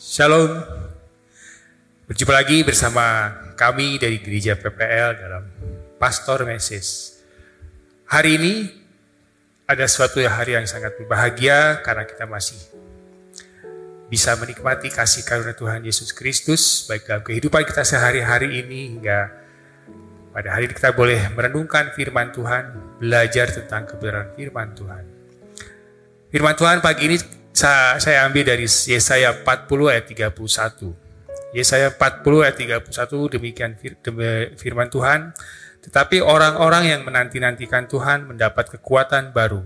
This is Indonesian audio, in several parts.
Shalom. Berjumpa lagi bersama kami dari Gereja PPL dalam Pastor Message. Hari ini ada suatu hari yang sangat berbahagia karena kita masih bisa menikmati kasih karunia Tuhan Yesus Kristus baik dalam kehidupan kita sehari-hari ini hingga pada hari ini kita boleh merenungkan firman Tuhan, belajar tentang kebenaran firman Tuhan. Firman Tuhan pagi ini saya, saya ambil dari Yesaya 40 ayat 31. Yesaya 40 ayat 31 demikian firman Tuhan. Tetapi orang-orang yang menanti-nantikan Tuhan mendapat kekuatan baru.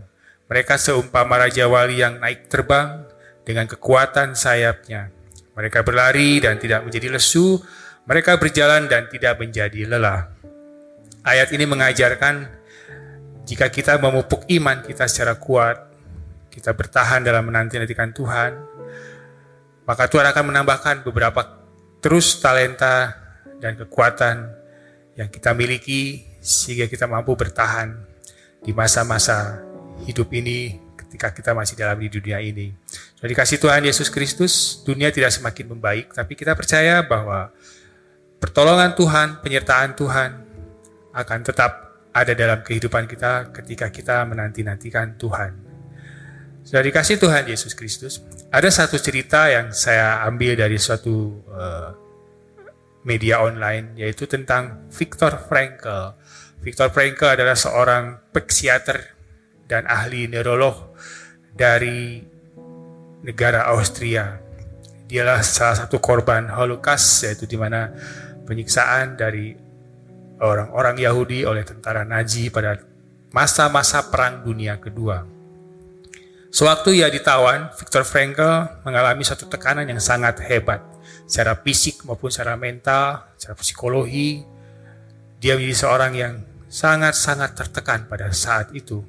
Mereka seumpama Raja Wali yang naik terbang dengan kekuatan sayapnya. Mereka berlari dan tidak menjadi lesu, mereka berjalan dan tidak menjadi lelah. Ayat ini mengajarkan jika kita memupuk iman kita secara kuat, kita bertahan dalam menanti-nantikan Tuhan, maka Tuhan akan menambahkan beberapa terus talenta dan kekuatan yang kita miliki sehingga kita mampu bertahan di masa-masa hidup ini ketika kita masih dalam di dunia ini. Sudah dikasih Tuhan Yesus Kristus, dunia tidak semakin membaik, tapi kita percaya bahwa pertolongan Tuhan, penyertaan Tuhan akan tetap ada dalam kehidupan kita ketika kita menanti-nantikan Tuhan. Sudah dikasih Tuhan Yesus Kristus. Ada satu cerita yang saya ambil dari suatu uh, media online, yaitu tentang Viktor Frankl. Viktor Frankl adalah seorang psikiater dan ahli neurolog dari negara Austria. Dialah salah satu korban Holocaust, yaitu di mana penyiksaan dari orang-orang Yahudi oleh tentara Nazi pada masa-masa Perang Dunia Kedua. Sewaktu ia ditawan, Viktor Frankl mengalami satu tekanan yang sangat hebat, secara fisik maupun secara mental, secara psikologi. Dia menjadi seorang yang sangat-sangat tertekan pada saat itu.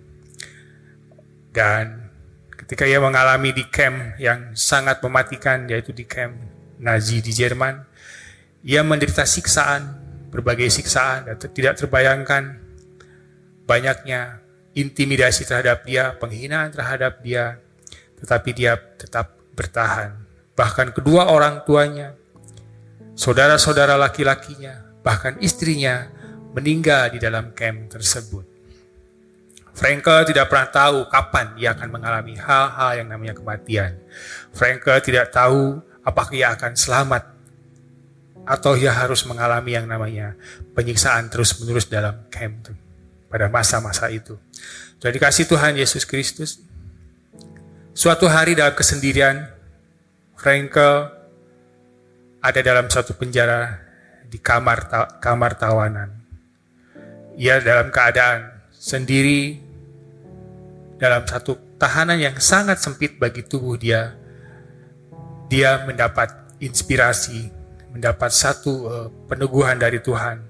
Dan ketika ia mengalami di camp yang sangat mematikan, yaitu di camp Nazi di Jerman, ia menderita siksaan, berbagai siksaan, dan tidak terbayangkan banyaknya intimidasi terhadap dia, penghinaan terhadap dia, tetapi dia tetap bertahan. Bahkan kedua orang tuanya, saudara-saudara laki-lakinya, bahkan istrinya meninggal di dalam camp tersebut. Frankel tidak pernah tahu kapan ia akan mengalami hal-hal yang namanya kematian. Frankel tidak tahu apakah ia akan selamat atau ia harus mengalami yang namanya penyiksaan terus-menerus dalam camp pada masa-masa itu. Sudah dikasih Tuhan Yesus Kristus. Suatu hari dalam kesendirian, Frankel ada dalam satu penjara di kamar ta kamar tawanan. Ia dalam keadaan sendiri dalam satu tahanan yang sangat sempit bagi tubuh dia. Dia mendapat inspirasi, mendapat satu uh, peneguhan dari Tuhan.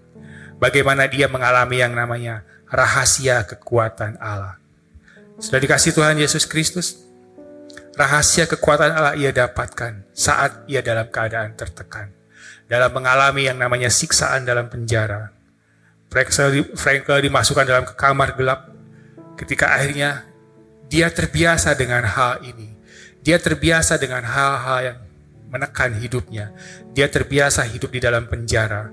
Bagaimana dia mengalami yang namanya rahasia kekuatan Allah. Sudah dikasih Tuhan Yesus Kristus, rahasia kekuatan Allah ia dapatkan saat ia dalam keadaan tertekan. Dalam mengalami yang namanya siksaan dalam penjara. Frankel dimasukkan dalam kamar gelap ketika akhirnya dia terbiasa dengan hal ini. Dia terbiasa dengan hal-hal yang menekan hidupnya. Dia terbiasa hidup di dalam penjara.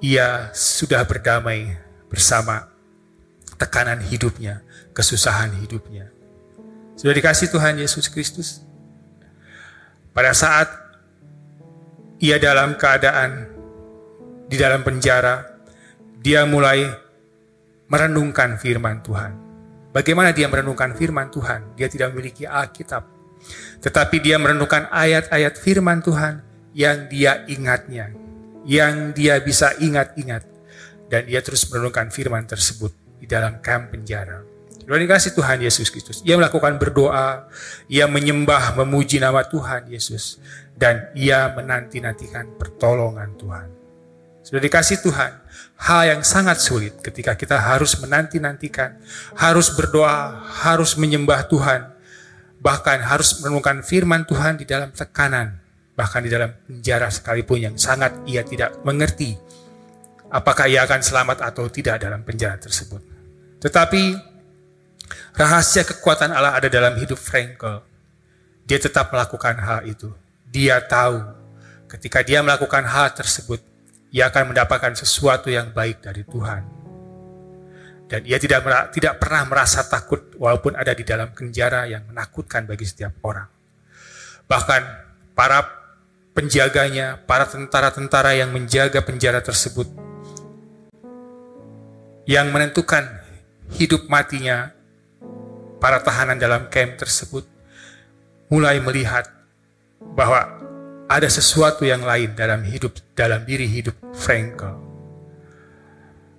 Ia sudah berdamai bersama tekanan hidupnya, kesusahan hidupnya. Sudah dikasih Tuhan Yesus Kristus. Pada saat ia dalam keadaan di dalam penjara, dia mulai merenungkan firman Tuhan. Bagaimana dia merenungkan firman Tuhan? Dia tidak memiliki Alkitab, tetapi dia merenungkan ayat-ayat firman Tuhan yang dia ingatnya, yang dia bisa ingat-ingat, dan dia terus merenungkan firman tersebut di dalam kamp penjara. Luar dikasih Tuhan Yesus Kristus. Ia melakukan berdoa, ia menyembah, memuji nama Tuhan Yesus. Dan ia menanti-nantikan pertolongan Tuhan. Sudah dikasih Tuhan, hal yang sangat sulit ketika kita harus menanti-nantikan, harus berdoa, harus menyembah Tuhan, bahkan harus menemukan firman Tuhan di dalam tekanan, bahkan di dalam penjara sekalipun yang sangat ia tidak mengerti apakah ia akan selamat atau tidak dalam penjara tersebut. Tetapi rahasia kekuatan Allah ada dalam hidup Frankel. Dia tetap melakukan hal itu. dia tahu ketika dia melakukan hal tersebut, ia akan mendapatkan sesuatu yang baik dari Tuhan. Dan ia tidak tidak pernah merasa takut walaupun ada di dalam penjara yang menakutkan bagi setiap orang. Bahkan para penjaganya, para tentara-tentara yang menjaga penjara tersebut, yang menentukan hidup matinya para tahanan dalam camp tersebut, mulai melihat bahwa ada sesuatu yang lain dalam hidup dalam diri hidup Frankel.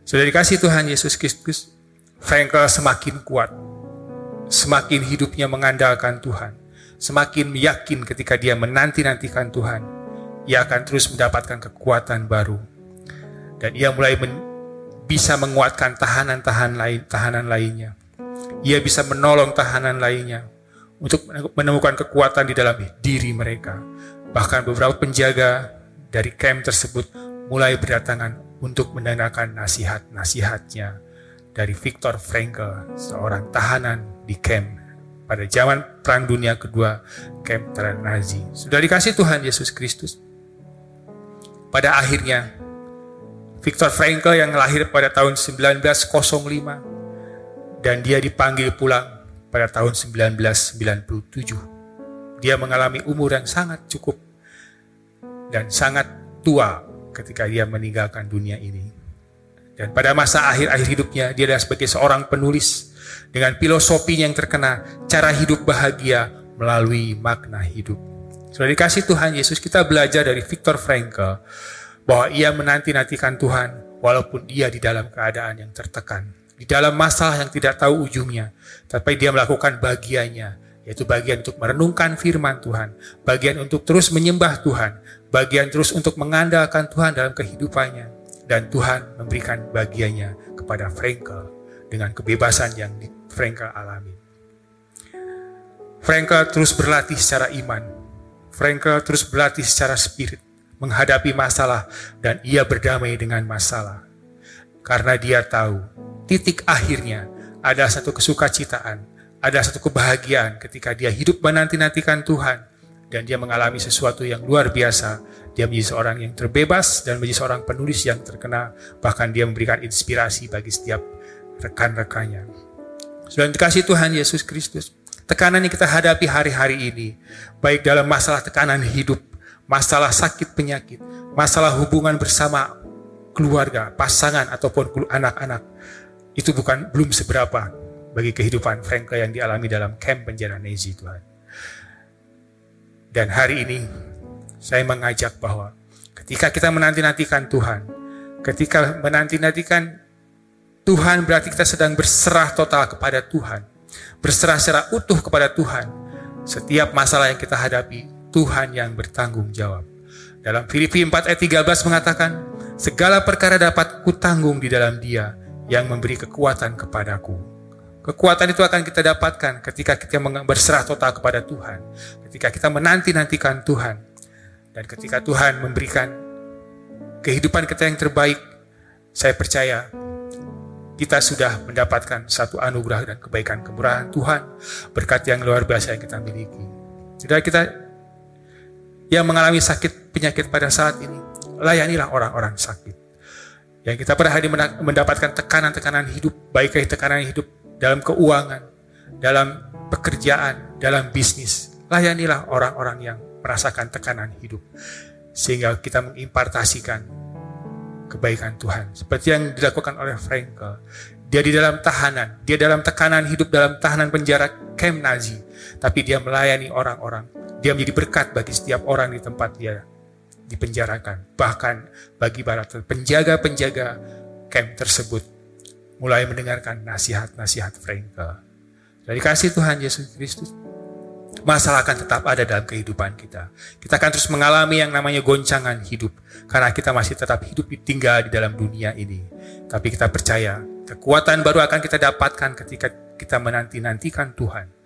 Sudah dikasih Tuhan Yesus Kristus, Frankel semakin kuat, semakin hidupnya mengandalkan Tuhan, semakin yakin ketika dia menanti-nantikan Tuhan, ia akan terus mendapatkan kekuatan baru. Dan ia mulai bisa menguatkan tahanan-tahanan lain, tahanan lainnya. Ia bisa menolong tahanan lainnya untuk menemukan kekuatan di dalam diri mereka Bahkan beberapa penjaga dari camp tersebut mulai berdatangan untuk mendengarkan nasihat-nasihatnya dari Viktor Frankl, seorang tahanan di camp pada zaman Perang Dunia Kedua, camp Nazi. Sudah dikasih Tuhan Yesus Kristus. Pada akhirnya, Viktor Frankl yang lahir pada tahun 1905 dan dia dipanggil pulang pada tahun 1997 dia mengalami umur yang sangat cukup dan sangat tua ketika dia meninggalkan dunia ini. Dan pada masa akhir-akhir hidupnya, dia adalah sebagai seorang penulis dengan filosofi yang terkena cara hidup bahagia melalui makna hidup. Sudah dikasih Tuhan Yesus, kita belajar dari Viktor Frankl bahwa ia menanti-nantikan Tuhan walaupun dia di dalam keadaan yang tertekan. Di dalam masalah yang tidak tahu ujungnya, tapi dia melakukan bagiannya yaitu bagian untuk merenungkan firman Tuhan, bagian untuk terus menyembah Tuhan, bagian terus untuk mengandalkan Tuhan dalam kehidupannya, dan Tuhan memberikan bagiannya kepada Frankel dengan kebebasan yang Frankel alami. Frankel terus berlatih secara iman, Frankel terus berlatih secara spirit, menghadapi masalah, dan ia berdamai dengan masalah. Karena dia tahu, titik akhirnya ada satu kesukacitaan ada satu kebahagiaan ketika dia hidup menanti-nantikan Tuhan dan dia mengalami sesuatu yang luar biasa. Dia menjadi seorang yang terbebas dan menjadi seorang penulis yang terkenal. Bahkan dia memberikan inspirasi bagi setiap rekan-rekannya. Sudah dikasih Tuhan Yesus Kristus. Tekanan yang kita hadapi hari-hari ini, baik dalam masalah tekanan hidup, masalah sakit penyakit, masalah hubungan bersama keluarga, pasangan ataupun anak-anak, itu bukan belum seberapa bagi kehidupan Franka yang dialami dalam camp penjara Nazi Tuhan. Dan hari ini saya mengajak bahwa ketika kita menanti-nantikan Tuhan, ketika menanti-nantikan Tuhan berarti kita sedang berserah total kepada Tuhan. Berserah secara utuh kepada Tuhan. Setiap masalah yang kita hadapi, Tuhan yang bertanggung jawab. Dalam Filipi 4 ayat 13 mengatakan, segala perkara dapat kutanggung di dalam dia yang memberi kekuatan kepadaku. Kekuatan itu akan kita dapatkan ketika kita berserah total kepada Tuhan. Ketika kita menanti-nantikan Tuhan. Dan ketika Tuhan memberikan kehidupan kita yang terbaik, saya percaya kita sudah mendapatkan satu anugerah dan kebaikan kemurahan Tuhan, berkat yang luar biasa yang kita miliki. Sudah kita yang mengalami sakit penyakit pada saat ini, layanilah orang-orang sakit. Yang kita pada hari mendapatkan tekanan-tekanan hidup, baik tekanan hidup dalam keuangan, dalam pekerjaan, dalam bisnis. Layanilah orang-orang yang merasakan tekanan hidup. Sehingga kita mengimpartasikan kebaikan Tuhan. Seperti yang dilakukan oleh Frankel. Dia di dalam tahanan, dia dalam tekanan hidup dalam tahanan penjara camp Nazi. Tapi dia melayani orang-orang. Dia menjadi berkat bagi setiap orang di tempat dia dipenjarakan. Bahkan bagi para penjaga-penjaga camp tersebut mulai mendengarkan nasihat-nasihat Frankel. Dari kasih Tuhan Yesus Kristus, masalah akan tetap ada dalam kehidupan kita. Kita akan terus mengalami yang namanya goncangan hidup, karena kita masih tetap hidup tinggal di dalam dunia ini. Tapi kita percaya, kekuatan baru akan kita dapatkan ketika kita menanti-nantikan Tuhan.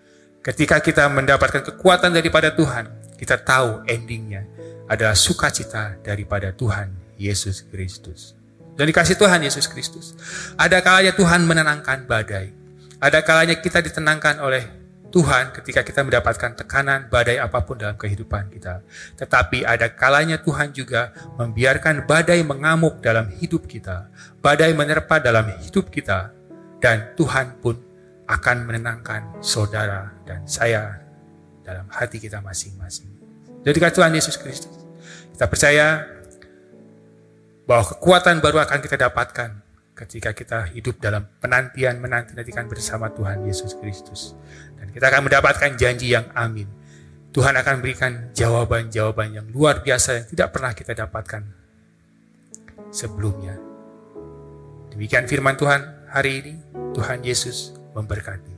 Ketika kita mendapatkan kekuatan daripada Tuhan, kita tahu endingnya adalah sukacita daripada Tuhan Yesus Kristus. Dan dikasih Tuhan Yesus Kristus. Ada kalanya Tuhan menenangkan badai. Ada kalanya kita ditenangkan oleh Tuhan ketika kita mendapatkan tekanan badai apa pun dalam kehidupan kita. Tetapi ada kalanya Tuhan juga membiarkan badai mengamuk dalam hidup kita. Badai menerpa dalam hidup kita. Dan Tuhan pun akan menenangkan saudara dan saya dalam hati kita masing-masing. Jadi Tuhan Yesus Kristus. Kita percaya bahwa kekuatan baru akan kita dapatkan ketika kita hidup dalam penantian menanti-nantikan bersama Tuhan Yesus Kristus. Dan kita akan mendapatkan janji yang amin. Tuhan akan berikan jawaban-jawaban yang luar biasa yang tidak pernah kita dapatkan sebelumnya. Demikian firman Tuhan hari ini. Tuhan Yesus memberkati.